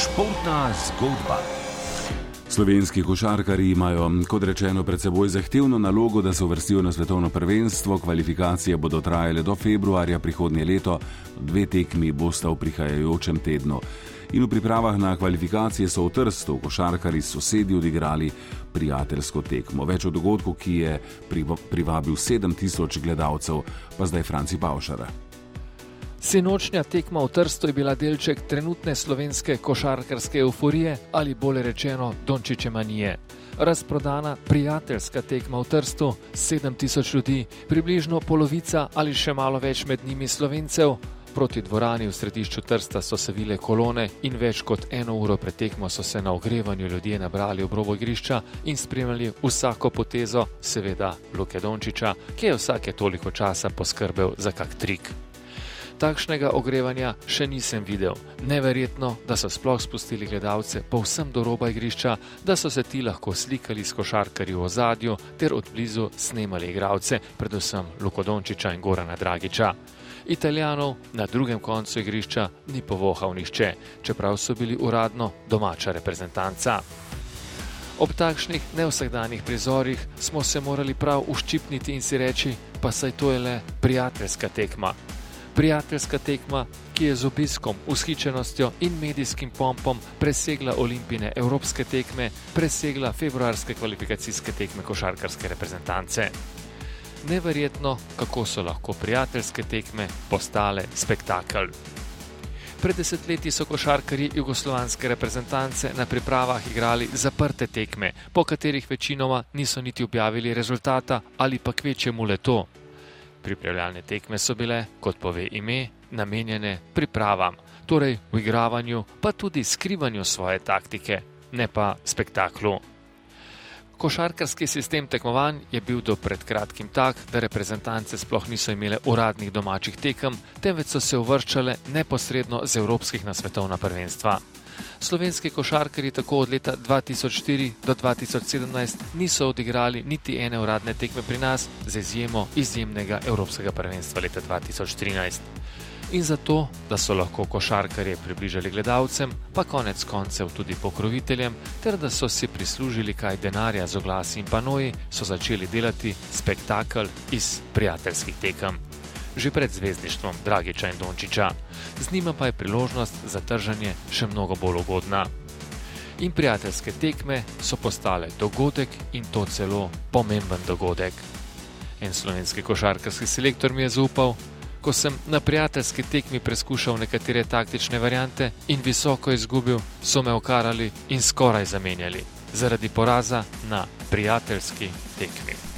Športna zgodba. Slovenski košarkari imajo, kot rečeno, pred seboj zahtevno nalogo, da se uvrstijo na svetovno prvenstvo. Kvalifikacije bodo trajale do februarja prihodnje leto, dve tekmi bosta v prihajajočem tednu. In v pripravah na kvalifikacije so v Trstu košarkari sosedi odigrali prijateljsko tekmo. Več o dogodku, ki je privabil 7000 gledalcev, pa zdaj Franci Paušara. Sinočnja tekma v Trstu je bila delček trenutne slovenske košarkarske euforije ali bolje rečeno Dončiče manije. Razprodana prijateljska tekma v Trstu, 7000 ljudi, približno polovica ali še malo več med njimi slovencev. Proti dvorani v središču Trsta so se vile kolone in več kot eno uro pred tekmo so se na ogrevanju ljudje nabrali ob robo igrišča in spremljali vsako potezo, seveda Luke Dončiča, ki je vsake toliko časa poskrbel za kak trik. Takšnega ogrevanja še nisem videl. Neverjetno, da so sploh spustili gledalce povsem do roba igrišča, da so se ti lahko slikali s košarkarji v ozadju ter od blizu snemali igralce, predvsem Lukodončiča in Gorana Dragiča. Italijanov na drugem koncu igrišča ni povohal nihče, čeprav so bili uradno domača reprezentanca. Ob takšnih nevsakdanjih prizorih smo se morali prav uščipniti in si reči, pa saj to je le prijateljska tekma prijateljska tekma, ki je z obiskom, ushičenostjo in medijskim pompom presegla olimpijske evropske tekme, presegla februarske kvalifikacijske tekme košarkarske reprezentance. Neverjetno, kako so lahko prijateljske tekme postale spektakel. Pred desetletji so košarkari jugoslovanske reprezentance na pripravah igrali zaprte tekme, po katerih večinoma niso niti objavili rezultata ali pa kvečemu le to, Pripravljalne tekme so bile, kot pove ime, namenjene pripravam, torej v igravanju, pa tudi skrivanju svoje taktike, ne pa spektaklu. Košarkarski sistem tekmovanj je bil do pred kratkim tak, da reprezentance sploh niso imele uradnih domačih tekem, temveč so se uvrščale neposredno z evropskih na svetovna prvenstva. Slovenski košarkari tako od leta 2004 do 2017 niso odigrali niti ene uradne tekme pri nas, z izjemo izjemnega Evropskega prvenstva leta 2013. In zato, da so lahko košarkarje približali gledalcem, pa konec koncev tudi pokroviteljem, ter da so si prislužili kaj denarja z oglasi in panoji, so začeli delati spektakel iz prijateljskih tekem že pred zvezdništvom Dragiča in Dončiča, z njima pa je priložnost za trženje še mnogo bolj ugodna. In prijateljske tekme so postale dogodek in to celo pomemben dogodek. En slovenski košarkarski selektor mi je zaupal, ko sem na prijateljski tekmi preskušal nekatere taktične variante in visoko izgubil, so me okarali in skoraj zamenjali zaradi poraza na prijateljski tekmi.